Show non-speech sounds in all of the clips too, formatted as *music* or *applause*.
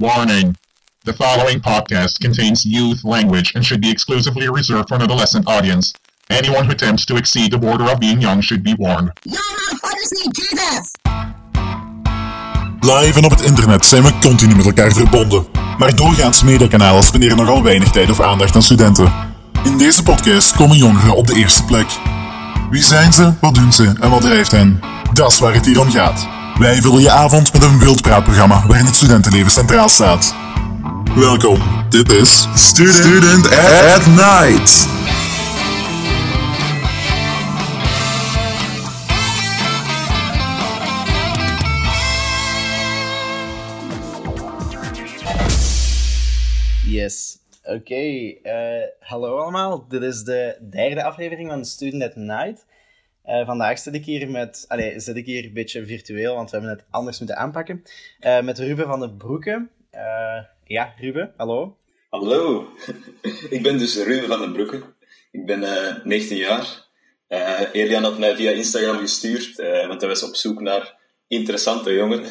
Warning. The following podcast contains youth language and should be exclusively reserved for an adolescent audience. Anyone who attempts to exceed the border of being young should be warned. You motherfuckers need Jesus! Live en op het internet zijn we continu met elkaar verbonden. Maar doorgaans mediakanalen spenderen nogal weinig tijd of aandacht aan studenten. In deze podcast komen jongeren op de eerste plek. Wie zijn ze, wat doen ze en wat drijft hen? Dat is waar het hier om gaat. Wij vullen je avond met een wildpraatprogramma waarin het studentenleven centraal staat. Welkom, dit is Student, Student at Night. Yes. Oké, eh, hallo allemaal. Dit is de derde aflevering van Student at Night. Eh, vandaag zit ik hier met... Allee, zit ik hier een beetje virtueel, want we hebben het anders moeten aanpakken. Eh, met Ruben van den Broeke. Eh, ja, Ruben, hallo. Hallo, *laughs* ik ben dus Ruben van den Broeke. Ik ben eh 19 jaar. Elian had mij via Instagram gestuurd, want hij was op zoek naar interessante jongeren. *laughs*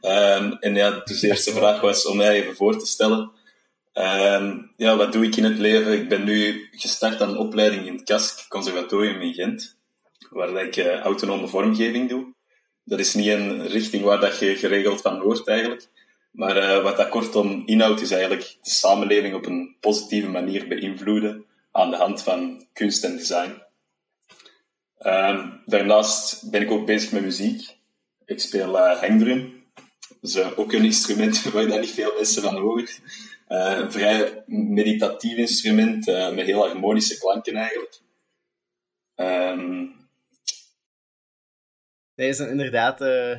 Ehm, en ja, dus de eerste vraag was om mij even voor te stellen. Ehm, ja, wat doe ik in het leven? Ik ben nu gestart aan een opleiding in het KASK, Conservatorium in Gent, waar ik eh, autonome vormgeving doe. Dat is niet een richting waar dat je geregeld van hoort eigenlijk. Maar eh, wat dat kortom inhoudt, is eigenlijk de samenleving op een positieve manier beïnvloeden aan de hand van kunst en design. Ehm, daarnaast ben ik ook bezig met muziek. Ik speel eh hangdrum. Dat is ook een instrument *laughs* waar daar niet veel mensen van. Eh, een vrij meditatief instrument met heel harmonische klanken eigenlijk. Ehm, Nee, is inderdaad... eh,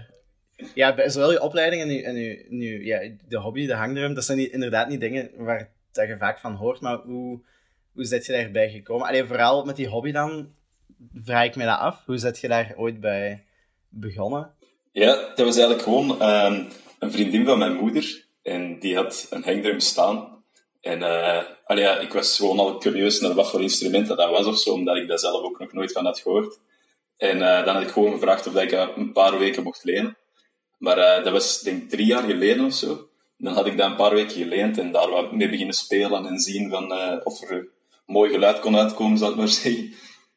ja, zowel je opleiding en, je, en je- ja, de hobby, de hangdrum, dat zijn niet, inderdaad niet dingen waar dat je vaak van hoort, maar hoe, hoe zet je daarbij gekomen? Alleen vooral met die hobby dan, vraag ik me dat af. Hoe zet je daar ooit bij begonnen? Ja, dat was eigenlijk gewoon ehm, een vriendin van mijn moeder. En die had een hangdrum staan. En allee, ja, ik was gewoon al curieus naar wat voor instrument dat, dat was of zo, omdat ik daar zelf ook nog nooit van had gehoord. En eh, dan had ik gewoon gevraagd of ik dat een paar weken mocht lenen. Maar eh, dat was denk ik drie jaar geleden of zo. Dan had ik dat een paar weken geleend en daar wat mee beginnen spelen en zien van, eh, of er mooi geluid kon uitkomen, zal ik maar *laughs* zeggen.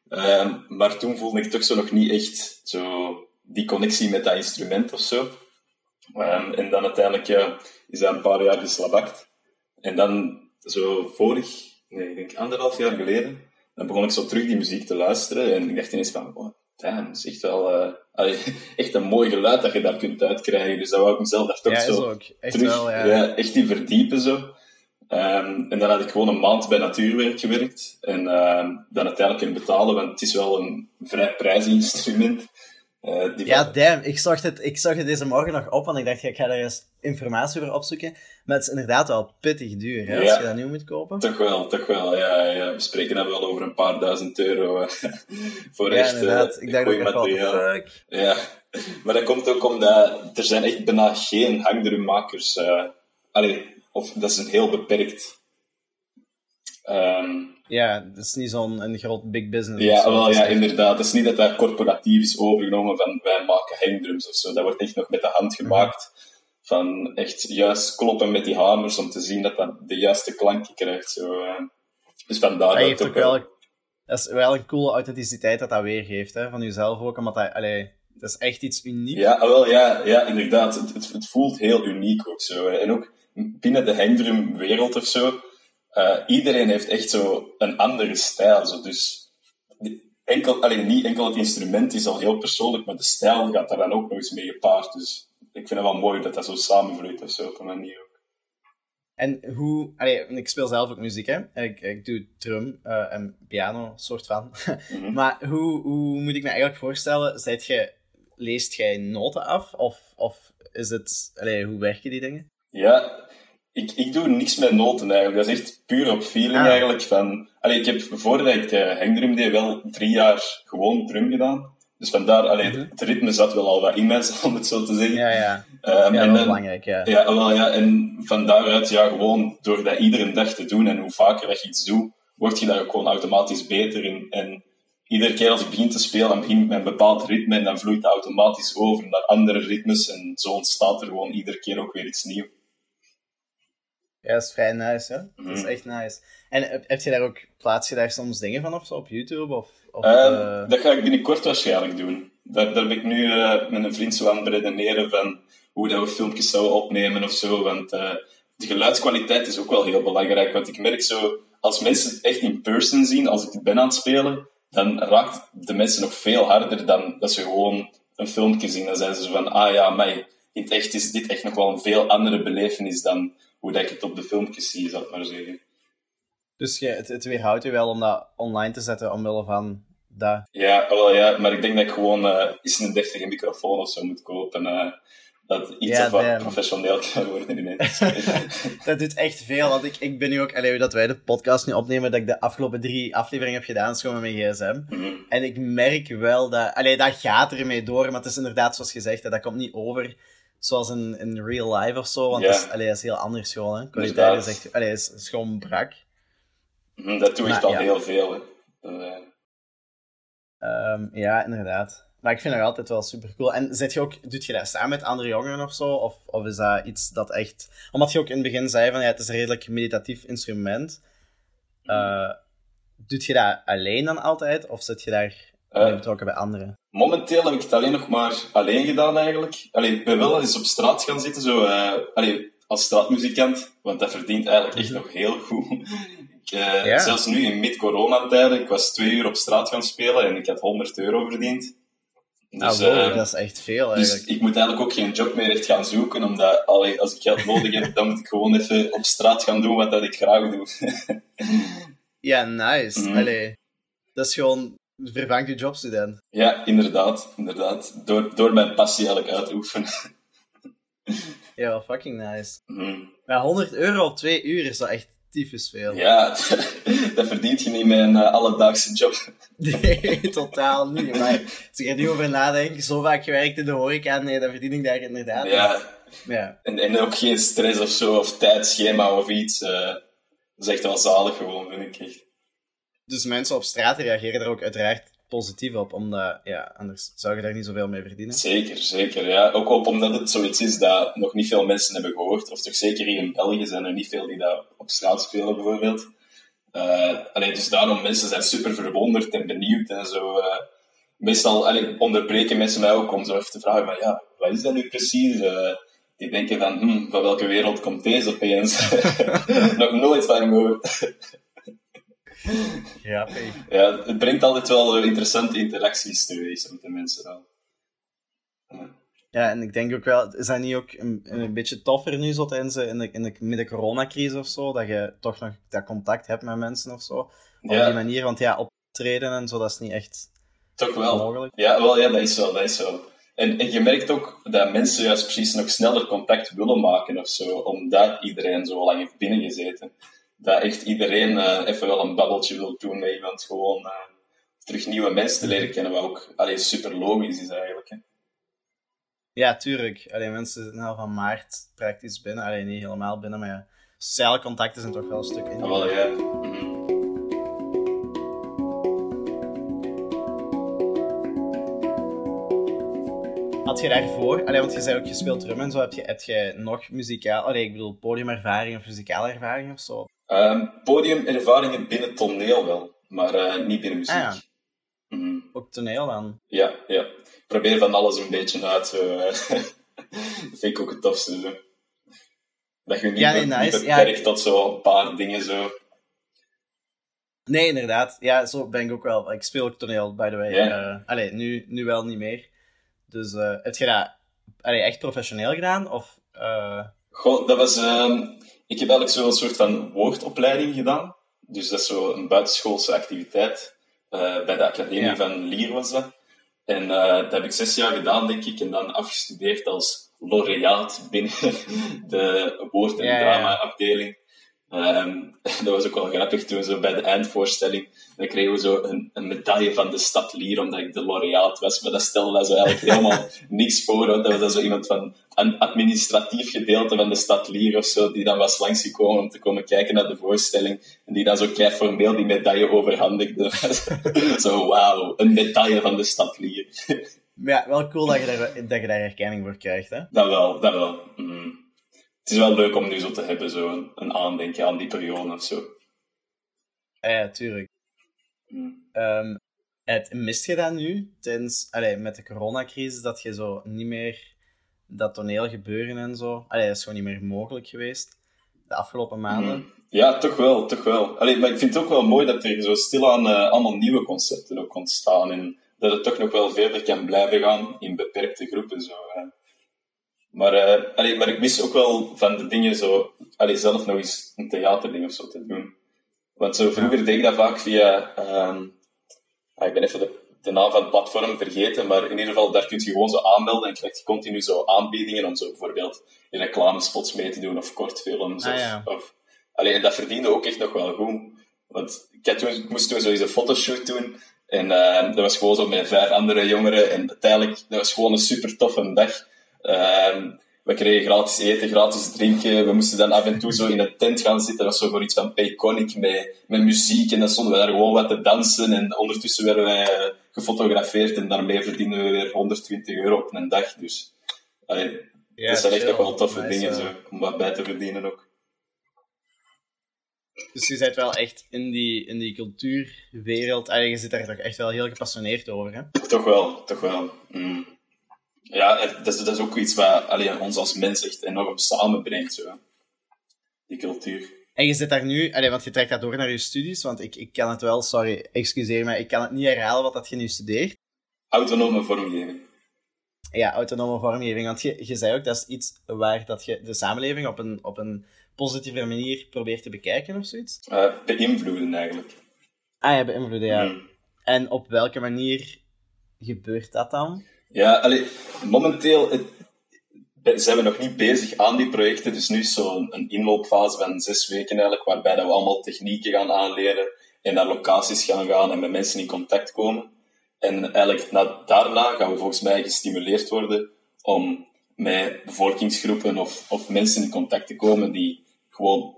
Ehm, maar toen voelde ik toch zo nog niet echt zo die connectie met dat instrument of zo. Ehm, en dan uiteindelijk is dat een paar jaar geslabakt. En dan zo vorig, nee, ik denk anderhalf jaar geleden, dan begon ik zo terug die muziek te luisteren. En ik dacht ineens van, damn, is echt wel eh, allee, *laughs* echt een mooi geluid dat je daar kunt uitkrijgen. Dus dat wou ik mezelf daar toch Ja, zo ook. Echt terug wel, ja. echt in verdiepen zo. Ehm, en dan had ik gewoon een maand bij Natuurwerk gewerkt. En ehm, dan uiteindelijk in betalen, want het is wel een vrij prijzinstrument. Eh, die Ja, damn. Ik zag, het, ik zag het deze morgen nog op, want ik dacht, ik ga daar eens informatie over opzoeken. Maar het is inderdaad wel pittig duur, hè, als je dat nu moet kopen. Toch wel, toch wel. Ja, ja. We spreken dan wel over een paar duizend euro *laughs* voor Ja, echt eh, inderdaad. Ik dacht ook materiaal. Ja, maar dat komt ook omdat er zijn echt bijna geen hangdrummakers. eh allee, of dat is een heel beperkt. Ehm, Ja, het is niet zo'n een groot big business. ja, wel, ja, inderdaad. Het is niet dat dat corporatief is overgenomen van wij maken hangdrums of zo. Dat wordt echt nog met de hand gemaakt. Van echt juist kloppen met die hamers om te zien dat dat de juiste klanken krijgt. Zo, eh. Dus vandaar Dat heeft ook wel... Dat is wel een coole authenticiteit dat dat weergeeft, hè, van jezelf ook, omdat dat... Allee, dat is echt iets unieks. Ja, ah, wel, ja, ja inderdaad. Het, het, het voelt heel uniek ook zo. hè. En ook binnen de hangdrum-wereld of zo, eh, iedereen heeft echt zo een andere stijl. Zo. Dus enkel, alleen niet enkel het instrument is al heel persoonlijk, maar de stijl gaat daar dan ook nog eens mee gepaard. Dus ik vind het wel mooi dat dat zo samenvloeit of zo op een manier ook. En hoe... Allee, ik speel zelf ook muziek, hè. Ik, ik doe drum eh, en piano, soort van. *laughs* Mhm. maar hoe, hoe moet ik me eigenlijk voorstellen? Zijt je, leest jij noten af? Of, of is het... Allee, hoe werken die dingen? Ja, ik, ik doe niks met noten eigenlijk. Dat is echt puur op feeling Ah. eigenlijk. Van, allee, ik heb voordat ik de hangdrum deed wel drie jaar gewoon drum gedaan. Dus vandaar, allee, het ritme zat wel al wat in mij, *laughs* om het zo te zeggen. Ja, ja. Ehm, Ja, en dan- belangrijk, ja. Ja, wel, ja, en van daaruit, ja, gewoon door dat iedere dag te doen en hoe vaker dat je iets doet, word je daar ook gewoon automatisch beter in. En iedere keer als ik begin te spelen, dan begin ik met een bepaald ritme en dan vloeit dat automatisch over naar andere ritmes en zo ontstaat er gewoon iedere keer ook weer iets nieuws. Ja, dat is vrij nice, hè? Dat is Mhm. echt nice. En heb, heb je daar ook, plaats je daar soms dingen van of zo op YouTube? Of, of, Ehm, eh, Dat ga ik binnenkort waarschijnlijk doen. Daar, daar ben ik nu eh, met een vriend zo aan het redeneren van hoe dat we filmpjes zouden opnemen of zo. Want eh, de geluidskwaliteit is ook wel heel belangrijk. Want ik merk zo, als mensen het echt in person zien, als ik het ben aan het spelen, dan raakt de mensen nog veel harder dan dat ze gewoon een filmpje zien. Dan zijn ze zo van, ah ja, maar in het echt is dit echt nog wel een veel andere belevenis dan hoe dat ik het op de filmpjes zie, zou ik maar zeggen. Dus je, het, het weerhoudt je wel om dat online te zetten omwille van dat. Ja, wel ja, maar ik denk dat ik gewoon eh eens een deftige microfoon of zo moet kopen. eh, dat iets Ja, of wat professioneel kan *laughs* worden ineens. *laughs* Dat doet echt veel, want ik, ik ben nu ook, allee, hoe dat wij de podcast nu opnemen, dat ik de afgelopen drie afleveringen heb gedaan, is gewoon met mijn gsm. Mhm. En ik merk wel dat, allee, dat gaat ermee door, maar het is inderdaad zoals gezegd, hè, dat komt niet over zoals in, in real life of zo, want Ja. dat, is, allee, dat is heel anders gewoon. Hè. Kwaliteit is echt, allee, is, is gewoon brak. Mhm, dat doe ik al ja. heel veel. Hè. Eh, Ehm, ja, inderdaad. Maar ik vind dat altijd wel super cool. En zit je ook, doet je dat samen met andere jongeren of zo? Of, of is dat iets dat echt. Omdat je ook in het begin zei van ja, het is een redelijk meditatief instrument. Eh doet je dat alleen dan altijd? Of zit je daar Eh. mee betrokken bij anderen? momenteel heb ik het alleen nog maar alleen gedaan eigenlijk. Allee, ik ben wel eens op straat gaan zitten, zo, eh, allee, als straatmuzikant, want dat verdient eigenlijk echt nog heel goed. Ik, eh, Ja. Zelfs nu in mid-coronatijden, ik was twee uur op straat gaan spelen en ik had 100 euro verdiend. Dus, ah, wow, eh, dat is echt veel Dus eigenlijk. ik moet eigenlijk ook geen job meer echt gaan zoeken, omdat allee, als ik geld nodig heb, dan moet ik gewoon even op straat gaan doen wat dat ik graag doe. *laughs* Ja, nice. Mhm. Allee, dat is gewoon. Vervangt je jobstudent. ja, inderdaad, inderdaad. Door, door mijn passie eigenlijk uit te oefenen. *laughs* Ja, wel fucking nice. Maar 100 euro op twee uur is wel echt tyfus veel. Ja, *laughs* dat verdient je niet met een eh, alledaagse job. *laughs* Nee, totaal niet. Maar als ik er nu over nadenk, zo vaak gewerkt in de horeca, nee, dan verdien ik daar inderdaad. Ja, Ja. en, en ook geen stress of zo, of tijdschema of iets. eh, dat is echt wel zalig gewoon, vind ik echt. Dus mensen op straat reageren er ook uiteraard positief op, omdat, ja, anders zou je daar niet zoveel mee verdienen. Zeker, zeker. Ja. Ook omdat het zoiets is dat nog niet veel mensen hebben gehoord. Of toch zeker hier in België zijn er niet veel die dat op straat spelen, bijvoorbeeld. Allee, dus daarom, mensen zijn super verwonderd en benieuwd en zo. eh. meestal allee, onderbreken mensen mij ook om zo even te vragen, maar ja, wat is dat nu precies? Eh, die denken van, hm, van welke wereld komt deze opeens? *laughs* nog nooit van gehoord. Grappig. ja, het brengt altijd wel eh, interessante interacties teweeg met de mensen dan. Ja, en ik denk ook wel, is dat niet ook een, een beetje toffer nu zo tijdens in de, in de, met de coronacrisis of zo, dat je toch nog dat contact hebt met mensen of zo? Op Ja. die manier, want ja, optreden en zo, dat is niet echt Toch wel. mogelijk. Ja, wel, ja, dat is wel, dat is wel. En, en je merkt ook dat mensen juist precies nog sneller contact willen maken of zo, omdat iedereen zo lang heeft binnengezeten. Dat echt iedereen eh, even wel een babbeltje wil doen met iemand, gewoon eh, terug nieuwe mensen te leren kennen, wat ook allee, super logisch is eigenlijk. Hè. Ja, tuurlijk. Alleen mensen zitten al van maart praktisch binnen. Alleen niet helemaal binnen, maar ja. Sociale contacten zijn toch wel een stuk in. Ja, wel, ja. Mhm. Had je daarvoor, allee, want je zei ook, je speelt drum en zo, heb je, heb je nog muzikaal, allee, ik bedoel, podiumervaring of muzikale ervaring of zo? Ehm, podiumervaringen binnen toneel wel, maar eh, niet binnen muziek. Ah, ja. Mhm. Ook toneel dan? Ja, ja. Ik probeer van alles een beetje uit. Zo, eh. dat *laughs* vind ik ook het tofste. Zo. Dat je niet, Ja, nee, nice. Ja, beperkt tot zo een paar dingen. Zo. Nee, inderdaad. Ja, zo ben ik ook wel. Ik speel ook toneel, by the way. Allee, nu, nu wel niet meer. Dus eh, heb je dat allee, echt professioneel gedaan? Of, Goh, dat was... ehm, ik heb eigenlijk zo een soort van woordopleiding gedaan. Dus dat is zo een buitenschoolse activiteit. Eh, bij de Academie Ja. van Lier was dat. En eh, dat heb ik zes jaar gedaan, denk ik. En dan afgestudeerd als laureaat binnen *laughs* de woord- en drama-afdeling. Ehm, *laughs* dat was ook wel grappig toen, zo bij de eindvoorstelling. Dan kregen we zo een, een medaille van de stad Lier, omdat ik de laureaat was. Maar dat stelde dat zo eigenlijk *laughs* helemaal niks voor. Dat was dan zo iemand van een administratief gedeelte van de stad Lier of zo, die dan was langsgekomen om te komen kijken naar de voorstelling. En die dan zo kei formeel die medaille overhandigde. *laughs* zo, wauw, een medaille van de stad Lier. maar ja, wel cool dat je, daar, dat je daar erkenning voor krijgt, hè? dat wel, dat wel. Mm. Het is wel leuk om nu zo te hebben, zo een, een aandenken aan die periode of zo. Ah ja, tuurlijk. Hmm. Ehm, het, mist je dat nu, tijdens, allee, met de coronacrisis, dat je zo niet meer dat toneel gebeuren en zo... Allee, dat is gewoon niet meer mogelijk geweest, de afgelopen maanden. Hmm. Ja, toch wel, toch wel. Allee, maar ik vind het ook wel mooi dat er zo stilaan uh, allemaal nieuwe concepten ook ontstaan. En dat het toch nog wel verder kan blijven gaan in beperkte groepen. Zo, hè. Maar, uh, allee, maar ik mis ook wel van de dingen zo... Allee, zelf nog eens een theaterding of zo te doen. Want zo vroeger deed ik dat vaak via... Um, ah, ik ben even de, de, naam van het platform vergeten, maar in ieder geval, daar kun je gewoon zo aanmelden en krijg je continu zo aanbiedingen om zo bijvoorbeeld in reclamespots mee te doen of kortfilms. Ah, of, ja. of, allee, en dat verdiende ook echt nog wel goed. Want ik, had toen, ik moest toen zo eens een fotoshoot doen en uh, dat was gewoon zo met vijf andere jongeren en uiteindelijk, dat was gewoon een super toffe dag. Uh, we kregen gratis eten, gratis drinken. We moesten dan af en toe zo in een tent gaan zitten. Dat was zo voor iets van Payconic met, met muziek. En dan stonden we daar gewoon wat te dansen. En ondertussen werden wij uh, gefotografeerd. En daarmee verdienen we weer 120 euro op een dag. Dus allee, Ja, dat zijn echt nog wel toffe Nice, dingen zo, om wat bij te verdienen ook. Dus je bent wel echt in die, in die cultuurwereld... Allee, je zit daar toch echt wel heel gepassioneerd over, hè? Toch wel, toch wel. Mm. Ja, het- dat is, dat is ook iets wat allee, ons als mens echt enorm samenbrengt. Zo. Die cultuur. En je zit daar nu, allee, want je trekt dat door naar je studies, want ik, ik kan het wel, sorry, excuseer me, ik kan het niet herhalen wat dat je nu studeert. Autonome vormgeving. Ja, autonome vormgeving, want je, je zei ook, dat is iets waar dat je de samenleving op een, op een positieve manier probeert te bekijken of zoiets. Eh, beïnvloeden eigenlijk. Ah ja, beïnvloeden, ja. Mm. En op welke manier gebeurt dat dan? Ja, allee, momenteel het, zijn we nog niet bezig aan die projecten. Dus nu is zo'n inloopfase van zes weken eigenlijk, waarbij dat we allemaal technieken gaan aanleren en naar locaties gaan gaan en met mensen in contact komen. En eigenlijk na, daarna gaan we volgens mij gestimuleerd worden om met bevolkingsgroepen of, of mensen in contact te komen die gewoon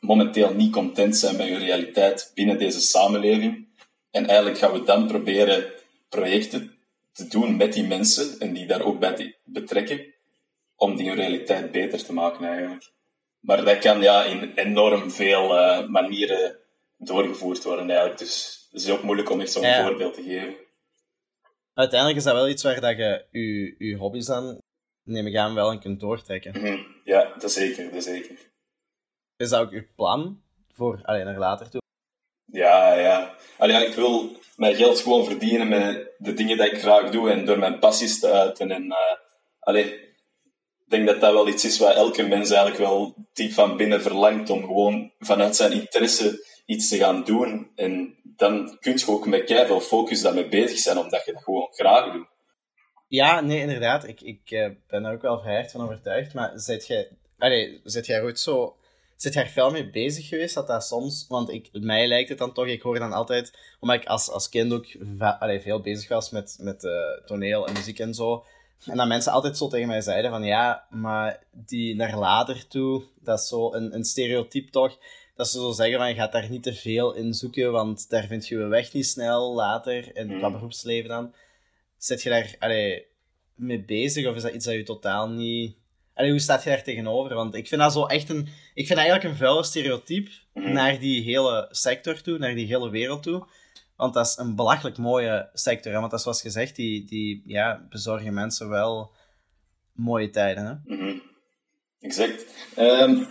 momenteel niet content zijn met hun realiteit binnen deze samenleving. En eigenlijk gaan we dan proberen projecten te doen met die mensen en die daar ook bij te betrekken, om die realiteit beter te maken eigenlijk. Maar dat kan ja, in enorm veel eh, manieren doorgevoerd worden eigenlijk. Dus het is ook moeilijk om echt zo'n Ja. voorbeeld te geven. Uiteindelijk is dat wel iets waar dat je je, je hobby's dan, neem ik aan, wel in kunt doortrekken. Mhm. Ja, dat zeker, dat zeker. Is dat ook je plan voor, allee, naar later toe? Ja, ja. Allee, ja, ik wil mijn geld gewoon verdienen met de dingen die ik graag doe en door mijn passies te uiten. En, allee, ik denk dat dat wel iets is wat elke mens eigenlijk wel diep van binnen verlangt om gewoon vanuit zijn interesse iets te gaan doen. En dan kun je ook met veel focus daarmee bezig zijn, omdat je dat gewoon graag doet. Ja, nee, inderdaad. Ik, ik eh, ben er ook wel vrij van overtuigd. Maar zit jij, zit jij ooit zo... Zit jij er veel mee bezig geweest dat dat soms... Want ik, mij lijkt het dan toch, ik hoor dan altijd... Omdat ik als, als kind ook allee, veel bezig was met, met eh, toneel en muziek en zo. En dat mensen altijd zo tegen mij zeiden van... Ja, maar die naar later toe, dat is zo een, een stereotype toch... Dat ze zo zeggen van, je gaat daar niet te veel in zoeken, want daar vind je je weg niet snel later, in qua Mm. beroepsleven dan. Zit je daar allee, mee bezig of is dat iets dat je totaal niet. Allee, hoe staat je daar tegenover? Want ik vind dat zo echt een. Ik vind eigenlijk een vuile stereotype Mhm. naar die hele sector toe, naar die hele wereld toe. Want dat is een belachelijk mooie sector. Hè? Want dat is zoals gezegd, die, die ja, bezorgen mensen wel mooie tijden. Hè? Mhm. Exact. Ehm,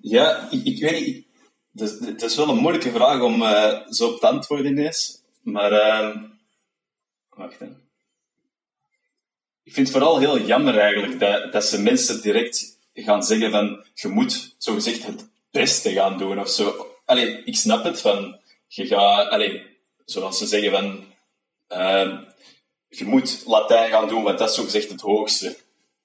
ja, ik, ik weet niet. Het is, het is wel een moeilijke vraag om eh, zo op te antwoorden ineens. Maar, ehm, wacht hè. Ik vind het vooral heel jammer eigenlijk dat, dat ze mensen direct gaan zeggen van je moet zogezegd het beste gaan doen of zo. Allee, ik snap het van je gaat, allee, zoals ze zeggen van ehm, je moet Latijn gaan doen, want dat is zogezegd het hoogste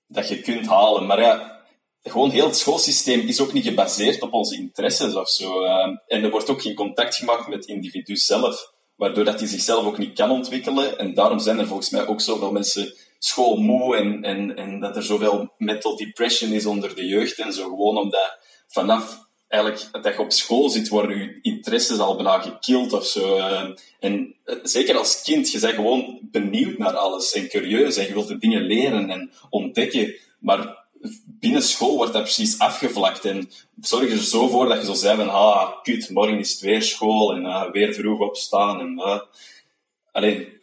dat je kunt halen. Maar ja, gewoon heel het schoolsysteem is ook niet gebaseerd op onze interesses of zo. Eh, en er wordt ook geen contact gemaakt met het individu zelf, waardoor dat hij zichzelf ook niet kan ontwikkelen. En daarom zijn er volgens mij ook zoveel mensen schoolmoe en, en, en dat er zoveel mental depression is onder de jeugd en zo. Gewoon omdat vanaf eigenlijk dat je op school zit, worden je interesses al bijna gekild of zo. Eh, en eh, zeker als kind, je bent gewoon benieuwd naar alles en curieus en je wilt de dingen leren en ontdekken. Maar binnen school wordt dat precies afgevlakt. En zorg er zo voor dat je zo zei van, ah, kut, morgen is het weer school en uh, weer vroeg opstaan. En, uh. Alleen,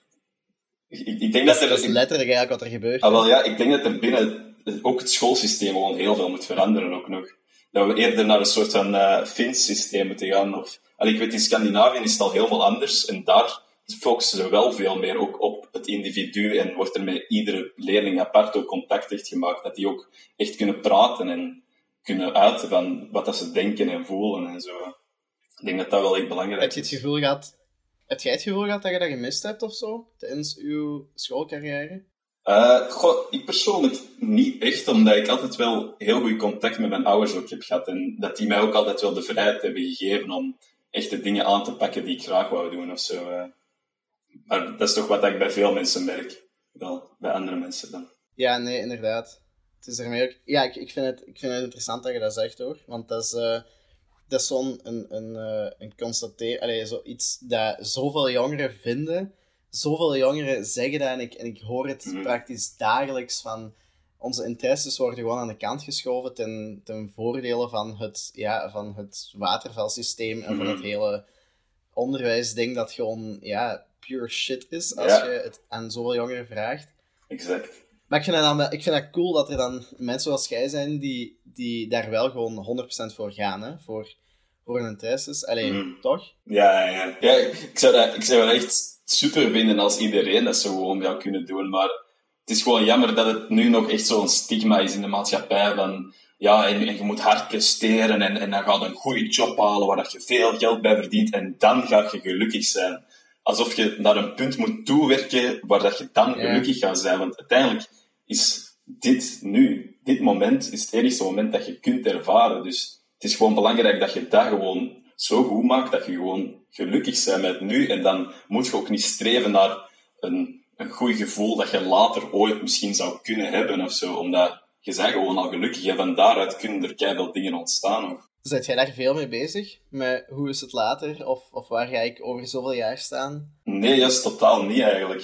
ik, ik denk dat, er... Dat is letterlijk eigenlijk wat er gebeurt. Ah, wel, ja, ik denk dat er binnen ook het schoolsysteem gewoon heel veel moet veranderen ook nog. Dat we eerder naar een soort van uh, Fins systeem moeten gaan. Of, ik weet, in Scandinavië is het al helemaal anders. En daar focussen ze wel veel meer ook op het individu en wordt er met iedere leerling apart ook contact echt gemaakt. Dat die ook echt kunnen praten en kunnen uiten van wat dat ze denken en voelen en zo. Ik denk dat dat wel echt belangrijk is. Heb je het gevoel gehad, heb jij het gevoel gehad dat je dat gemist hebt of zo tijdens je schoolcarrière? Uh, goh, ik persoonlijk niet echt, omdat ik altijd wel heel goed contact met mijn ouders ook heb gehad. En dat die mij ook altijd wel de vrijheid hebben gegeven om echt de dingen aan te pakken die ik graag wou doen of zo. Uh. Maar dat is toch wat ik bij veel mensen merk. Wel, bij andere mensen dan. Ja, nee, inderdaad. Het is ermee ook... Ja, ik, ik, vind het, ik vind het interessant dat je dat zegt, hoor. Want dat is, uh, dat is zo'n een, een, uh, een constateer... Allee, zoiets dat zoveel jongeren vinden. Zoveel jongeren zeggen dat en ik, en ik hoor het Mhm. praktisch dagelijks van... Onze interesses worden gewoon aan de kant geschoven ten, ten voordele van het, ja, van het watervalsysteem en van het Mhm. hele onderwijsding dat gewoon ja, pure shit is als Ja. je het aan zoveel jongeren vraagt. Exact. Maar ik vind, het dan, wel- ik vind cool dat er dan mensen zoals jij zijn die, die daar wel gewoon 100% voor gaan, hè? Voor, voor hun interesses. Allee, Mhm. toch? Ja, ja. ja ik, zou dat, ik zou het echt super vinden als iedereen dat zo gewoon zou kunnen doen. Maar het is gewoon jammer dat het nu nog echt zo'n stigma is in de maatschappij van... Ja, en, en je moet hard presteren en, en dan ga je een goede job halen waar dat je veel geld bij verdient en dan ga je gelukkig zijn. Alsof je naar een punt moet toewerken waar dat je dan gelukkig gaat zijn. Want uiteindelijk is dit nu, dit moment, is het enige moment dat je kunt ervaren. Dus het is gewoon belangrijk dat je dat gewoon zo goed maakt dat je gewoon gelukkig bent met nu. En dan moet je ook niet streven naar een, een goed gevoel dat je later ooit misschien zou kunnen hebben of zo. Omdat je bent gewoon al gelukkig en van daaruit kunnen er keiveel dingen ontstaan. Ook. Zet jij daar veel mee bezig? Met hoe is het later? Of, of waar ga ik over zoveel jaar staan? Nee, juist totaal niet eigenlijk.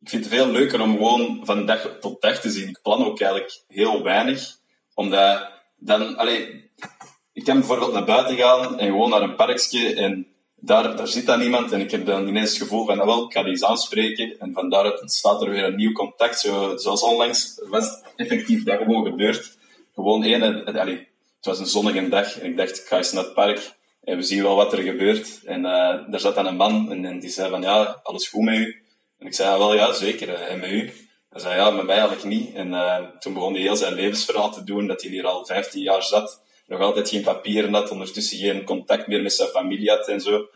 Ik vind het veel leuker om gewoon van dag tot dag te zien. Ik plan ook eigenlijk heel weinig, omdat dan, allee, ik kan bijvoorbeeld naar buiten gaan en gewoon naar een parkje en daar, daar zit dan iemand en ik heb dan ineens het gevoel van, nou wel, ik ga die eens aanspreken en van daaruit ontstaat er weer een nieuw contact, zo, zoals onlangs was effectief dat gewoon gebeurd. Gewoon één, het was een zonnige dag en ik dacht, ik ga eens naar het park en we zien wel wat er gebeurt. En eh, daar zat dan een man en, die zei van, ja, alles goed met u? En ik zei, ja, wel, ja, zeker. eh, En met u? Hij zei, ja, met mij eigenlijk niet. En eh, toen begon hij heel zijn levensverhaal te doen, dat hij hier al 15 jaar zat. Nog altijd geen papieren had, ondertussen geen contact meer met zijn familie had en zo.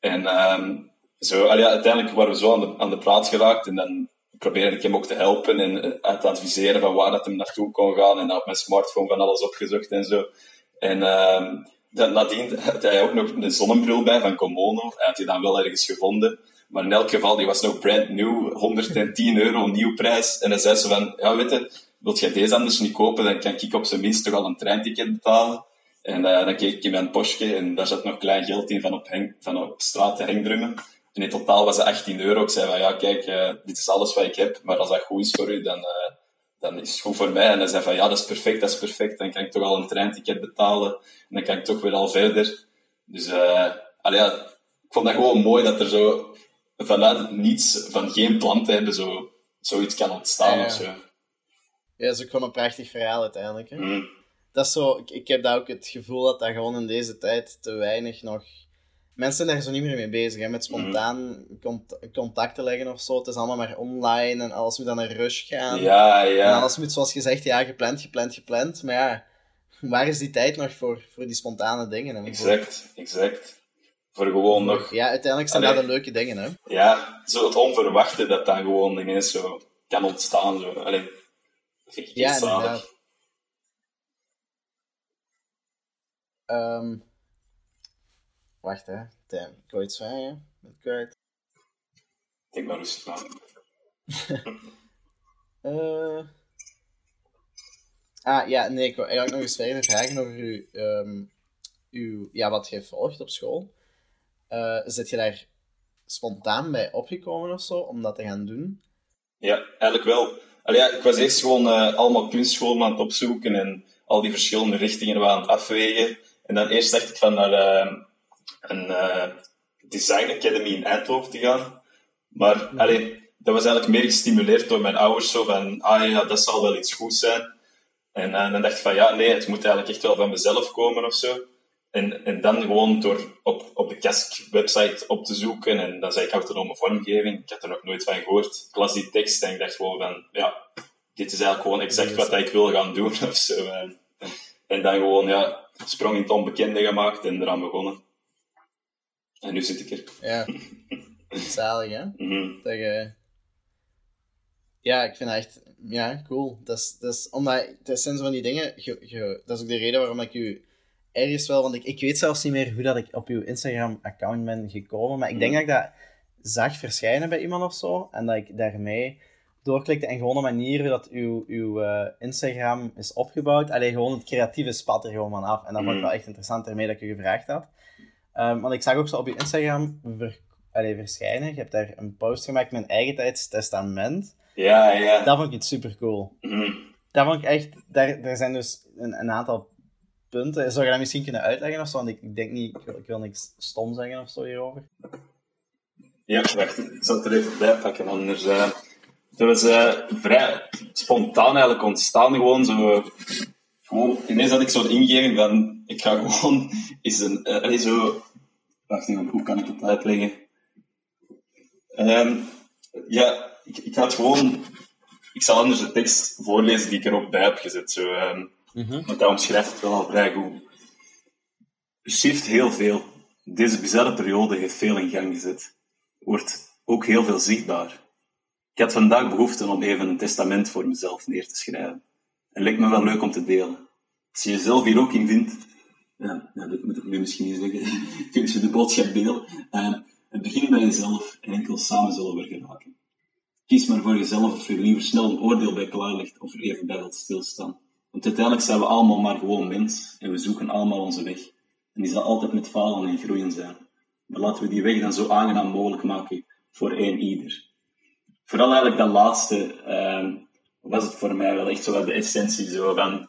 En ehm, zo, ja, uiteindelijk waren we zo aan de, aan de praat geraakt en dan probeerde ik hem ook te helpen en eh, uit te adviseren van waar dat hem naartoe kon gaan en op mijn smartphone van alles opgezocht en zo. En ehm, dan, nadien had hij ook nog een zonnebril bij van Komono. Hij had die dan wel ergens gevonden. Maar in elk geval, die was nog brand new, 110 euro nieuwprijs. En hij zei ze van, ja, weet je, wilt jij deze anders niet kopen, dan kan ik op zijn minst toch al een treinticket betalen. En eh, dan keek ik in mijn Porsche en daar zat nog klein geld in van op, van op straat te hengdrummen. En in totaal was het 18 euro. Ik zei van, ja, kijk, eh, dit is alles wat ik heb, maar als dat goed is voor u, dan, eh, dan is het goed voor mij. En hij zei van, ja, dat is perfect, dat is perfect. Dan kan ik toch al een treinticket betalen. En dan kan ik toch weer al verder. Dus, eh allee, ja, ik vond dat gewoon mooi dat er zo vanuit het niets, van geen plan te hebben, zo, zoiets kan ontstaan Ja, ja. of zo. Ja, dat is ook gewoon een prachtig verhaal uiteindelijk. Hè? Mm. Dat is zo, ik, ik heb daar ook het gevoel dat dat gewoon in deze tijd te weinig nog... Mensen zijn daar zo niet meer mee bezig, hè, met spontaan cont contact te leggen of zo. Het is allemaal maar online en alles moet aan een rush gaan. Ja, En ja. alles moet, zoals gezegd, ja, gepland, gepland, gepland. Maar ja, waar is die tijd nog voor, voor die spontane dingen? hè? Exact, exact. Voor gewoon nog, Ja, uiteindelijk zijn Allee. dat de leuke dingen, hè. ja, zo het onverwachte dat dan gewoon ineens zo kan ontstaan. Zo. Allee, dat vind ik Ja, inderdaad. Ehm, wacht, hè. Damn, ik wou iets vragen. Ben ik kwijt. Denk maar rustig na. *laughs* Eh. Ah, ja, nee, ik wil eigenlijk nog eens verder vragen over uw, ehm, uw, ja, wat je volgt op school. Eh zit je daar spontaan bij opgekomen of zo, om dat te gaan doen? Ja, eigenlijk wel. allee, ja, ik was eerst gewoon eh, allemaal kunstscholen aan het opzoeken en al die verschillende richtingen waren aan het afwegen. En dan eerst dacht ik van naar eh, een eh, design academy in Eindhoven te gaan. Maar allee, dat was eigenlijk meer gestimuleerd door mijn ouders, zo van, ah ja, dat zal wel iets goeds zijn. En, en dan dacht ik van, ja, nee, het moet eigenlijk echt wel van mezelf komen of zo. En, en dan gewoon door op, op de CASC-website op te zoeken, en dan zei ik autonome vormgeving, ik had er nog nooit van gehoord. Ik las die tekst en ik dacht gewoon van, ja, dit is eigenlijk gewoon exact wat ik wil gaan doen *laughs* of zo. En, en dan gewoon, ja, sprong in het onbekende gemaakt en eraan begonnen. En nu zit ik er. Ja. *laughs* Zalig, hè? Mhm. Dat je... Ja, ik vind dat echt... Ja, cool. Dat is, dat is, omdat, dat zijn zo van die dingen... Je, je, dat is ook de reden waarom ik u ergens wel... Want ik, ik weet zelfs niet meer hoe dat ik op uw Instagram-account ben gekomen. Maar ik denk dat ik dat zag verschijnen bij iemand of zo. En dat ik daarmee doorklikte. En gewoon de manier dat uw, uw eh, Instagram is opgebouwd. Alleen gewoon het creatieve spat er gewoon van af. En dat vond ik Mhm. wel echt interessant ermee dat ik u gevraagd had. Ehm, want ik zag ook zo op je Instagram ver, allee, verschijnen. Je hebt daar een post gemaakt met een eigentijds testament. Ja, ja. Dat vond ik iets super cool. Mhm. Dat vond ik echt... Daar, daar zijn dus een, een aantal punten. Zou je dat misschien kunnen uitleggen of zo? Want ik, ik denk niet... Ik wil, ik wil niks stom zeggen of zo hierover. Ja, wacht, ik zal het er even bij pakken, anders... eh dat was eh, vrij spontaan eigenlijk ontstaan, gewoon zo... Gewoon, ineens had ik zo'n ingeving van, ik ga gewoon *laughs* eens een... eh, allee, zo... Wacht even, hoe kan ik het uitleggen? Ehm, ja, ik, ik had gewoon... Ik zal anders de tekst voorlezen die ik er ook bij heb gezet, zo... ehm, want dat omschrijft het wel al vrij goed. Er shift heel veel. Deze bizarre periode heeft veel in gang gezet wordt ook heel veel zichtbaar. Ik had vandaag behoefte om even een testament voor mezelf neer te schrijven. Het lijkt me wel leuk om te delen. Als je jezelf hier ook in vindt, ja, ja dat moet ik nu misschien niet zeggen, *laughs* kun je de boodschap delen. Uh, het begint bij jezelf en enkel samen zullen we er geraken. Kies maar voor jezelf of je liever snel een oordeel bij klaar legt of er even bij wilt stilstaan. Want uiteindelijk zijn we allemaal maar gewoon mens en we zoeken allemaal onze weg. En die zal altijd met falen en groeien zijn. Maar laten we die weg dan zo aangenaam mogelijk maken voor één ieder. Vooral eigenlijk dat laatste ehm, was het voor mij wel echt zo de essentie zo van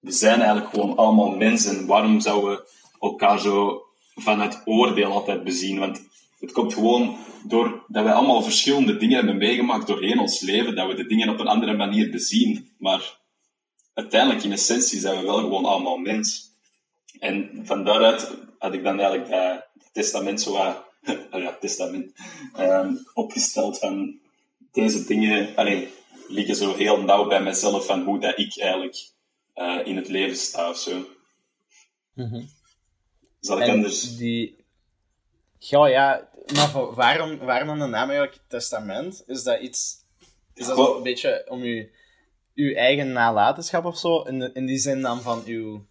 we zijn eigenlijk gewoon allemaal mensen. Waarom zouden we elkaar zo vanuit oordeel altijd bezien? Want het komt gewoon door dat wij allemaal verschillende dingen hebben meegemaakt doorheen ons leven, dat we de dingen op een andere manier bezien. Maar uiteindelijk, in essentie, zijn we wel gewoon allemaal mens. En van daaruit had ik dan eigenlijk dat, testament zo wat, *laughs* ja, testament, ehm, opgesteld van deze dingen, allee, liggen zo heel nauw bij mezelf van hoe dat ik eigenlijk eh, in het leven sta of zo. Zal ik En anders... die... Ja, ja. Maar voor- waarom, waarom dan de naam eigenlijk testament? Is dat iets... Is dat een beetje om je, uw eigen nalatenschap of zo? In, de- in die zin dan van uw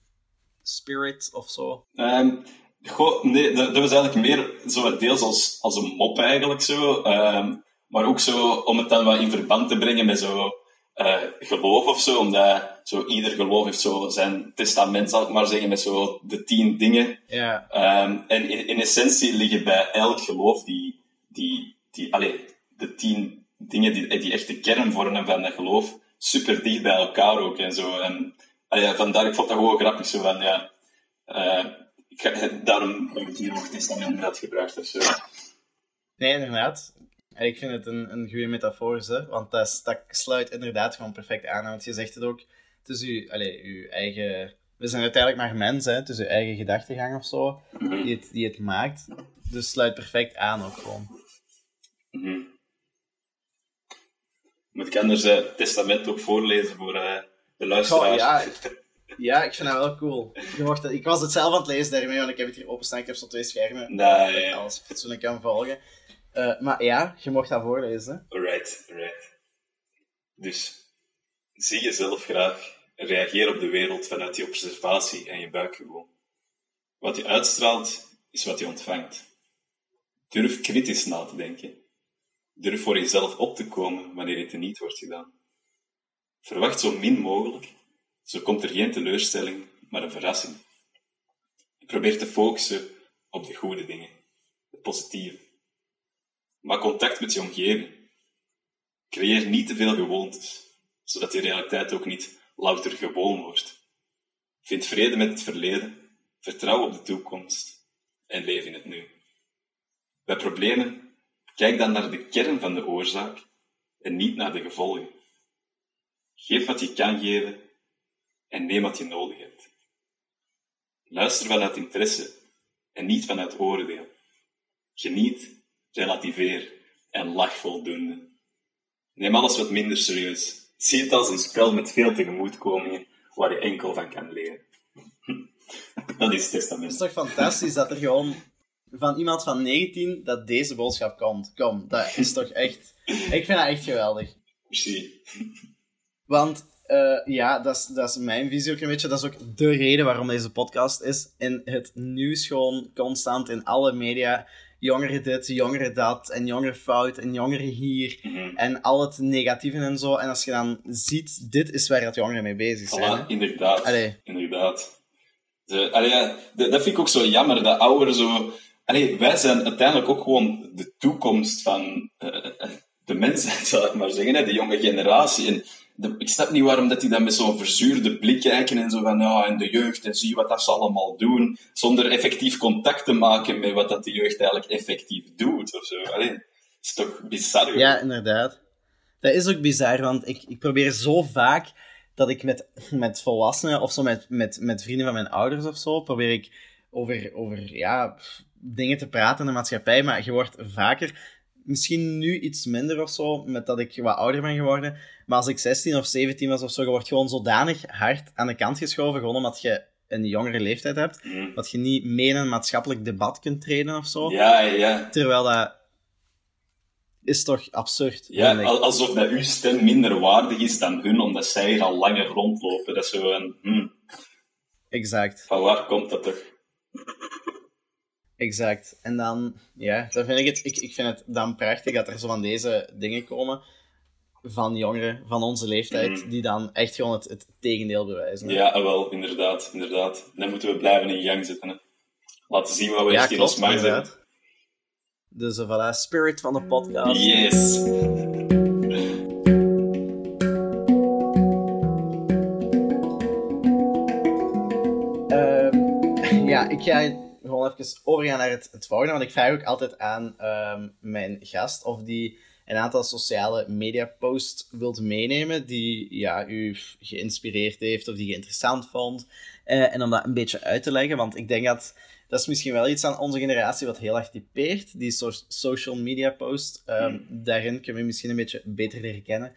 spirit of zo? Ehm, goh, nee, dat, dat was eigenlijk meer zo deels als, als een mop eigenlijk zo. Ehm, maar ook zo om het dan wat in verband te brengen met zo eh, geloof of zo. Omdat zo ieder geloof heeft zo zijn testament, zal ik maar zeggen, met zo de tien dingen. Ja. Ehm, en in, in essentie liggen bij elk geloof die, die, die allee, de tien dingen die, die echt de kern vormen van dat geloof, super dicht bij elkaar ook en zo. En allee, vandaar, ik vond dat gewoon grappig zo van, ja, eh, ik ga, daarom heb ik hier ook testament gebruikt of zo. Nee, inderdaad. En ik vind het een, een goede metafoor, hè? want dat, sluit inderdaad gewoon perfect aan. Want je zegt het ook, het is uw, allee, uw eigen... We zijn uiteindelijk maar mensen, hè? het is uw eigen gedachtegang of zo, die het, die het maakt. Dus het sluit perfect aan ook gewoon. Mhm. Moet ik anders eh, het testament ook voorlezen voor eh, de Goh, luisteraars? ja, ja, ik vind dat wel cool. Je ik was het zelf aan het lezen daarmee, want ik heb het hier openstaan. Ik heb zo twee schermen, Nee, dat ja, ik ja. alles fatsoenlijk kan volgen. Eh, maar ja, je mocht dat voorlezen. Alright, alright. Dus, zie jezelf graag reageer op de wereld vanuit die observatie en je buikgevoel. Wat je uitstraalt, is wat je ontvangt. Durf kritisch na te denken. Durf voor jezelf op te komen wanneer het niet wordt gedaan. Verwacht zo min mogelijk, zo komt er geen teleurstelling, maar een verrassing. Probeer te focussen op de goede dingen, het positieve. Maak contact met je omgeving. Creëer niet te veel gewoontes, zodat je realiteit ook niet louter gewoon wordt. Vind vrede met het verleden, vertrouw op de toekomst en leef in het nu. Bij problemen, kijk dan naar de kern van de oorzaak en niet naar de gevolgen. Geef wat je kan geven en neem wat je nodig hebt. Luister vanuit interesse en niet vanuit oordeel. Geniet, relativeer en lach voldoende. Neem alles wat minder serieus. Zie het als een spel met veel tegemoetkomingen waar je enkel van kan leren. *laughs* Dat is het Het testament. is toch fantastisch dat er gewoon van iemand van 19 dat deze boodschap komt. Kom, dat is toch echt... Ik vind dat echt geweldig. Merci. Want eh, ja, dat is, dat is mijn visie ook een beetje. Dat is ook de reden waarom deze podcast is. In het nieuws gewoon constant in alle media. Jongeren dit, jongeren dat, en jongeren fout, en jongeren hier. Mhm. En al het negatieve en zo. En als je dan ziet, dit is waar dat jongeren mee bezig zijn. Voilà, inderdaad. Allee. Inderdaad. De, allee, de- dat vind ik ook zo jammer, dat ouderen zo... Allee, wij zijn uiteindelijk ook gewoon de toekomst van eh, eh, de mensheid, *laughs* zal ik maar zeggen, hè, de jonge generatie. En de, ik snap niet waarom dat die dan met zo'n verzuurde blik kijken en zo van, ja, en de jeugd, en zie wat dat ze allemaal doen, zonder effectief contact te maken met wat dat de jeugd eigenlijk effectief doet, of zo. Is toch bizar? Ja, inderdaad. Dat is ook bizar, want ik, ik probeer zo vaak dat ik met, met volwassenen of zo, met, met, met vrienden van mijn ouders of zo, probeer ik over, over ja, dingen te praten in de maatschappij, maar je wordt vaker, misschien nu iets minder of zo, met dat ik wat ouder ben geworden, maar als ik 16 of 17 was of zo, je wordt gewoon zodanig hard aan de kant geschoven, gewoon omdat je een jongere leeftijd hebt, Mhm. dat je niet mee in een maatschappelijk debat kunt treden of zo. Ja, ja. Terwijl dat is toch absurd. Ja, alsof dat uw stem minder waardig is dan hun, omdat zij hier al langer rondlopen. Dat is zo een, hmm, Exact, van waar komt dat toch? Exact. En dan, ja, dan vind ik het, ik, ik vind het dan prachtig dat er zo van deze dingen komen van jongeren van onze leeftijd, Mhm. die dan echt gewoon het, het tegendeel bewijzen. hè. Ja, ah, wel, inderdaad, inderdaad. Dan moeten we blijven in gang zitten. Hè. Laten zien wat we ja echt in ons mag. Dus uh, voilà, spirit van de podcast. Yes. Ehm, *laughs* ja, ik ga gewoon even overgaan naar het, het volgende, want ik vraag ook altijd aan ehm, mijn gast of die een aantal sociale media posts wilt meenemen die ja, u geïnspireerd heeft of die je interessant vond. Eh, en om dat een beetje uit te leggen, want ik denk dat dat is misschien wel iets aan onze generatie wat heel erg typeert, die so- social media post. Ehm, Daarin kunnen we misschien een beetje beter leren kennen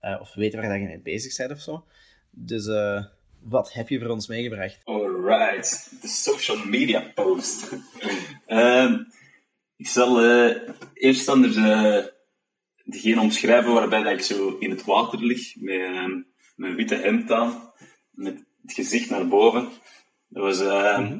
eh, of weten waar dat je mee bezig bent of zo. Dus eh, wat heb je voor ons meegebracht? Alright, de social media post. *laughs* Ehm, ik zal eh, eerst anders eh, degene omschrijven waarbij dat ik zo in het water lig, met ehm, mijn witte hemd aan, met het gezicht naar boven. Dat was, ehm,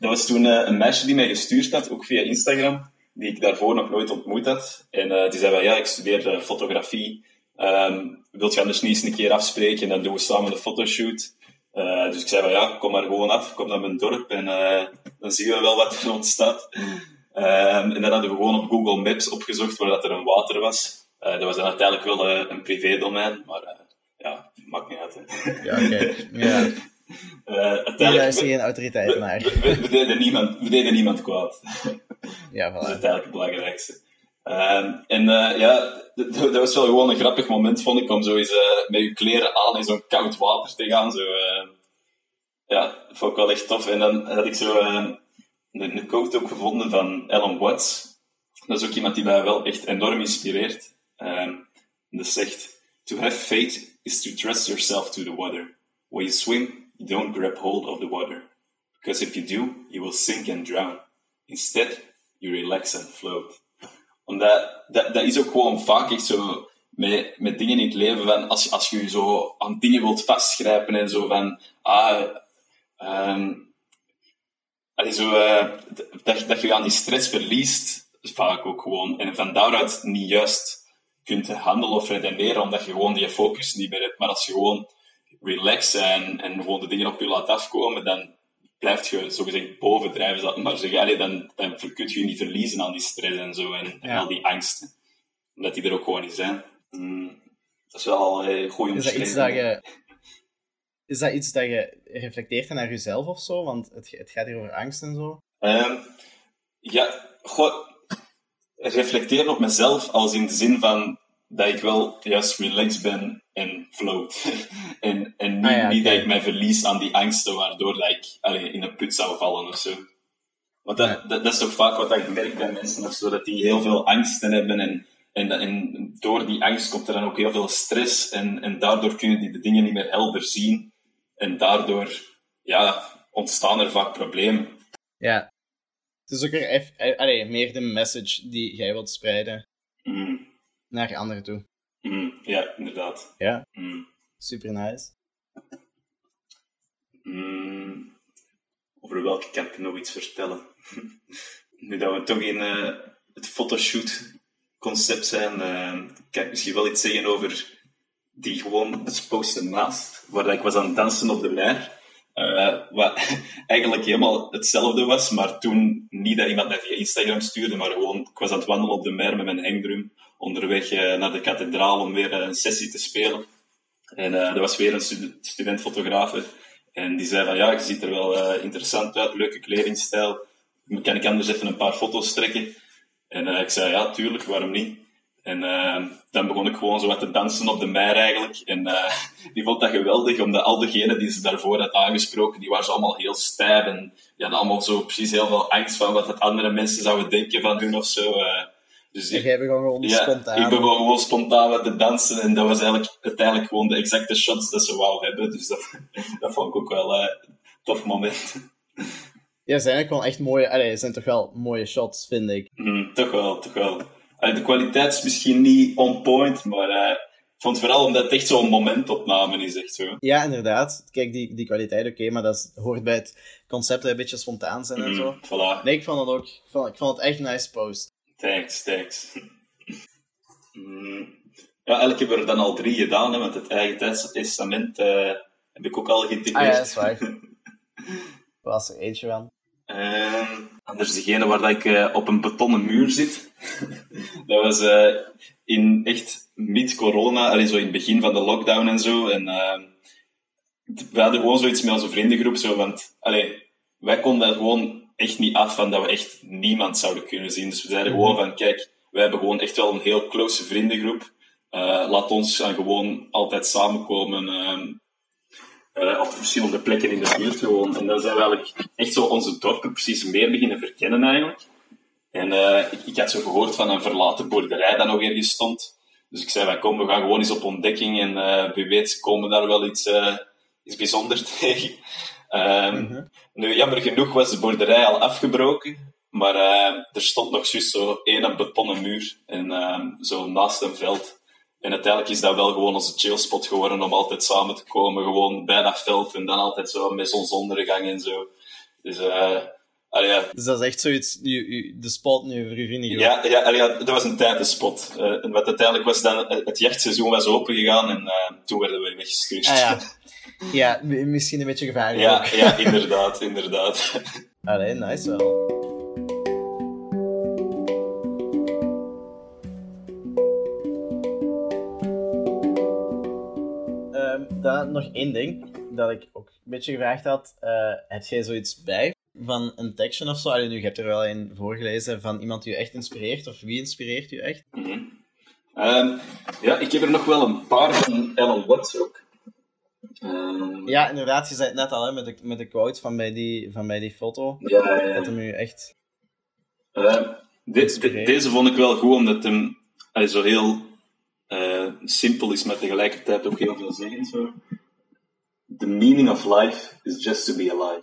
dat was toen eh, een meisje die mij gestuurd had, ook via Instagram, die ik daarvoor nog nooit ontmoet had. En eh, die zei van, ja, ik studeer eh, fotografie. Ehm wilt je anders niet eens een keer afspreken en dan doen we samen een fotoshoot. Eh, dus ik zei van, ja, kom maar gewoon af, kom naar mijn dorp en eh, dan zien we wel wat er ontstaat. Ehm, en dan hadden we gewoon op Google Maps opgezocht waar dat er een water was. Eh, dat was dan uiteindelijk wel een privédomein, maar eh, ja, maakt niet uit. Hè. Ja, oké. *laughs* Ja. Eh, uiteindelijk, luister geen autoriteiten naar. we, we, we deden niemand, we deden niemand kwaad. Ja, Dat is voilà. uiteindelijk het belangrijkste. Ehm, en eh, ja, dat was wel gewoon een grappig moment, vond ik, om zo eens eh, met je kleren aan in zo'n koud water te gaan. Zo, eh, ja, vond ik wel echt tof. En dan had ik zo eh, een, een quote ook gevonden van Alan Watts. Dat is ook iemand die mij wel echt enorm inspireert. Ehm, dat zegt, To have faith is to trust yourself to the water. When you swim, you don't grab hold of the water. Because if you do, you will sink and drown. Instead, you relax and float. Omdat, dat, dat is ook gewoon vaak echt zo met, met dingen in het leven van, als, als je je zo aan dingen wilt vastgrijpen en zo van, ah, allee, zo, eh, dat, dat je aan die stress verliest, vaak ook gewoon, en van daaruit niet juist kunt handelen of redeneren, omdat je gewoon die focus niet meer hebt. Maar als je gewoon relaxt en, en gewoon de dingen op je laat afkomen, dan blijft je zogezegd bovendrijven, zal ik maar zeggen. Allee, dan, dan kun je je niet verliezen aan die stress en zo, en, al die angsten. Omdat die er ook gewoon niet zijn. Mm, dat is wel al eh, goed Is dat iets dat je... Is dat iets dat je reflecteert naar jezelf of zo? Want het, het gaat hier over angst en zo. Ehm, ja, goh, reflecteren op mezelf als in de zin van dat ik wel juist relaxed ben en float. *laughs* en en niet, Ah ja, niet dat ik mij verlies aan die angsten waardoor dat ik allee, in een put zou vallen of zo. Want dat, Ja. dat, dat is toch vaak wat ik merk bij mensen of zo, dat die heel veel angsten hebben en, en, en door die angst komt er dan ook heel veel stress en, en daardoor kunnen die de dingen niet meer helder zien en daardoor ja, ontstaan er vaak problemen. Ja. Het is ook eff- eh, allee, meer de message die jij wilt spreiden Mm, naar anderen toe. mm, ja, inderdaad. Ja, Mm. super nice. Mm, over welke kan ik nog iets vertellen? *laughs* nu dat we toch in eh, het fotoshoot-concept zijn, eh, kan ik misschien wel iets zeggen over die gewoon post ernaast, waar dat ik was aan het dansen op de mer. eh, wat *laughs* eigenlijk helemaal hetzelfde was, maar toen niet dat iemand mij via Instagram stuurde, maar gewoon, ik was aan het wandelen op de mer met mijn hangdrum, onderweg naar de kathedraal om weer een sessie te spelen. En eh er was weer een stud student-fotografe. En die zei van, ja, je ziet er wel eh, interessant uit, leuke kledingstijl. Kan ik anders even een paar foto's trekken? En eh, ik zei, ja, tuurlijk, waarom niet? En dan begon ik gewoon zo wat te dansen op de mer eigenlijk. En *laughs* die vond dat geweldig, omdat al degenen die ze daarvoor had aangesproken, die waren zo allemaal heel stijf. En die hadden allemaal zo precies heel veel angst van wat andere mensen zouden denken van hun of zo. Eh. dus En jij begon gewoon ja, spontaan. ik begon gewoon spontaan wat te dansen en dat was eigenlijk uiteindelijk gewoon de exacte shots dat ze wou hebben. Dus dat, *laughs* dat vond ik ook wel eh, een tof moment. Ja, zijn ook gewoon echt mooie... Allee, zijn toch wel mooie shots, vind ik. Mm, toch wel, toch wel. Allee, de kwaliteit is misschien niet on point, maar eh, ik vond vooral omdat het echt zo'n momentopname is, echt zo. Ja, inderdaad. Kijk, die, die kwaliteit, oké, maar dat is- hoort bij het concept dat het een beetje spontaan zijn en zo. Mm, voilà. Nee, ik vond het ook... Ik vond, ik vond het echt nice post. Thanks, thanks. Mm, ja, eigenlijk hebben we er dan al drie gedaan, hè, want het eigen test- testament eh, heb ik ook al getypeerd. Ah ja, dat is waar. *laughs* Was er eentje van. Ehm, anders degene waar dat ik eh, op een betonnen muur zit. *laughs* dat was eh, in echt mid-corona, zo in het begin van de lockdown en zo. En ehm, we hadden gewoon zoiets met onze vriendengroep, zo, want allee, wij konden gewoon echt niet af van dat we echt niemand zouden kunnen zien. Dus we zeiden gewoon van, kijk, wij hebben gewoon echt wel een heel close vriendengroep. Eh, laat ons dan gewoon altijd samenkomen. ehm, eh, op verschillende plekken in de buurt gewoon. En dan zijn we eigenlijk echt zo onze dorpen precies meer beginnen verkennen eigenlijk. En ik, ik had zo gehoord van een verlaten boerderij dat nog ergens stond. Dus ik zei, van, kom, we gaan gewoon eens op ontdekking en wie weet komen daar wel iets, iets bijzonders *laughs* tegen. Ehm, Nu, jammer genoeg was de boerderij al afgebroken, maar eh, er stond nog juist zo één betonnen muur en ehm, zo naast een veld. En uiteindelijk is dat wel gewoon onze chillspot geworden om altijd samen te komen, gewoon bij dat veld en dan altijd zo met zonsondergang en zo. Dus eh allee, ja, Dus dat is echt zoiets... de spot nu voor uw vriendengroep. ja, ja, allee, ja, dat was een tijdspot. Eh en wat uiteindelijk was dan, het jachtseizoen was open gegaan en eh, toen werden we weggestuurd. Ah ja. *laughs* Ja, misschien een beetje gevaarlijk ja, ook. ja, inderdaad, inderdaad. *laughs* Allee, nice wel. Ehm, dan nog één ding dat ik ook een beetje gevraagd had. Eh, heb jij zoiets bij van een tekstje of zo? Allee, nu, je hebt er wel een voorgelezen van iemand die je echt inspireert, of wie inspireert je echt? Mhm. Ehm, ja, ik heb er nog wel een paar van Ellen Watts ook. Ehm, Ja, inderdaad, je zei het net al hè, met, de, met de quote van bij die, van bij die foto. ja. Dat hem u echt... Eh, de- de- Inspireert. deze vond ik wel goed, omdat hem allee, zo heel eh, simpel is, maar tegelijkertijd ook heel veel zeggen. Zo. The meaning of life is just to be alive.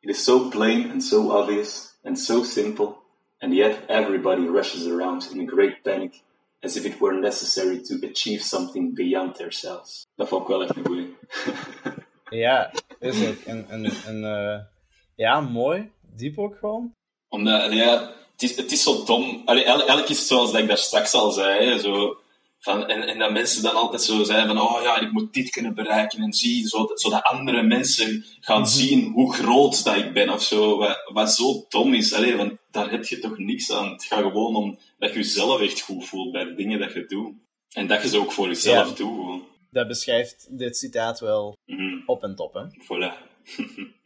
It is so plain and so obvious and so simple, and yet everybody rushes around in a great panic as if it were necessary to achieve something beyond themselves. Dat vond ik wel echt een goeie. *laughs* Ja, is ook. En, en, en eh, ja, mooi. Diep ook gewoon. Omdat, ja, het is, het is zo dom. Allee, el- elk is zoals dat ik daar straks al zei. Hè, zo, van, en, en dat mensen dan altijd zo zijn van, oh ja, ik moet dit kunnen bereiken en zie, zodat, zodat andere mensen gaan zien hoe groot dat ik ben of zo. Wat, wat zo dom is, Allee, want daar heb je toch niks aan. Het gaat gewoon om dat je jezelf echt goed voelt bij de dingen dat je doet. En dat je ze ook voor jezelf Ja. doet, gewoon. Dat beschrijft dit citaat wel Mhm, op en top, hè. Voilà. *laughs*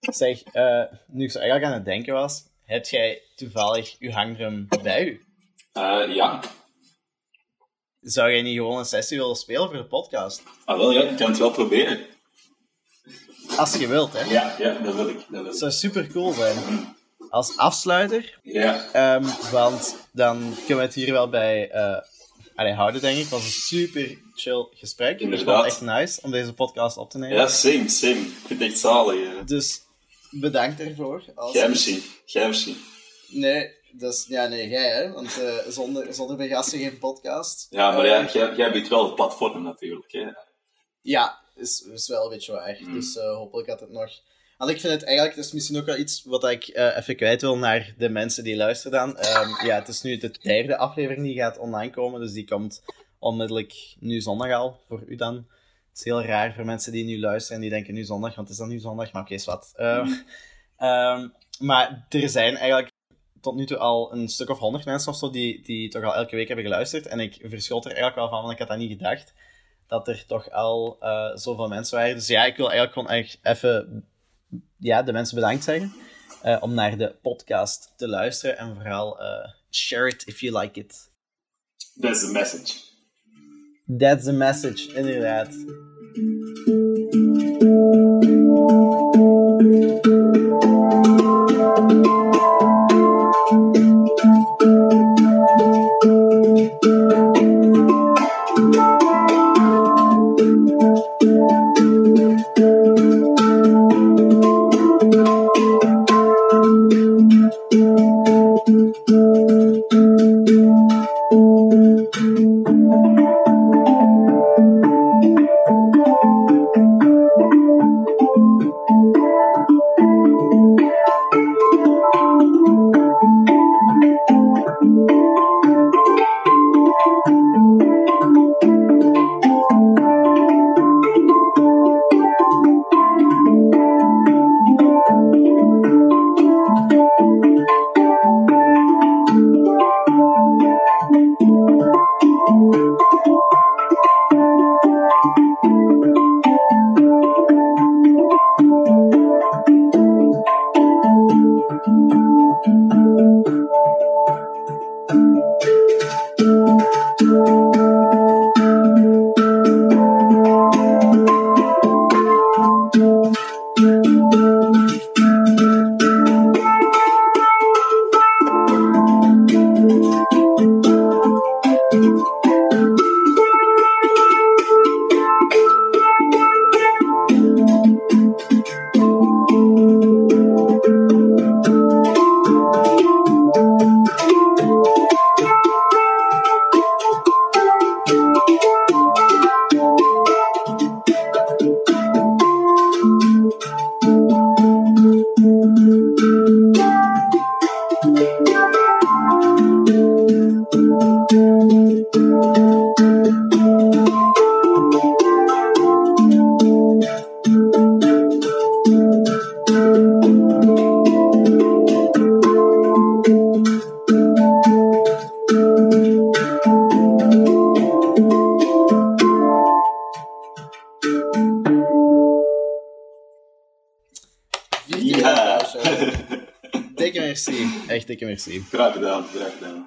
Zeg, eh, nu ik zo eigenlijk aan het denken was, heb jij toevallig uw hangdrum bij u? Eh, ja. Zou jij niet gewoon een sessie willen spelen voor de podcast? Ah, wel, ja, ik kan het wel proberen. Als je wilt, hè. Ja, ja, dat wil ik. Dat wil ik. zou super cool zijn. Als afsluiter, Ja, ehm, want dan kunnen we het hier wel bij eh, allee, houden, denk ik. Het was een super chill gesprek. Ik vond Inderdaad. het echt nice om deze podcast op te nemen. ja same, same. Ik vind het echt zalig. Dus bedankt ervoor. Als... Jij misschien. Jij misschien. Nee, ja, nee, jij, hè. Want eh, zonder, zonder begasten geen podcast. Ja, maar Eh, ja, jij, jij biedt wel het platform natuurlijk. Hè. Ja, is, is wel een beetje waar. Mm. Dus hopelijk dat het nog... Want ik vind het eigenlijk, dat is misschien ook wel iets wat ik eh, even kwijt wil naar de mensen die luisteren dan. Ehm, ja, het is nu de derde aflevering die gaat online komen, dus die komt onmiddellijk nu zondag al, voor u dan. Het is heel raar voor mensen die nu luisteren en die denken nu zondag, want het is dan nu zondag, maar oké, is wat. Ehm, *laughs* ehm, maar er zijn eigenlijk tot nu toe al een stuk of honderd mensen of zo die, die toch al elke week hebben geluisterd. En ik verschot er eigenlijk wel van, want ik had dat niet gedacht dat er toch al eh, zoveel mensen waren. Dus ja, ik wil eigenlijk gewoon echt even ja, de mensen bedankt zeggen eh, om naar de podcast te luisteren. En vooral eh, share it if you like it. That's the message. That's the message, inderdaad. Ja. Dikke merci. Echt dikke merci. Graag gedaan, graag gedaan.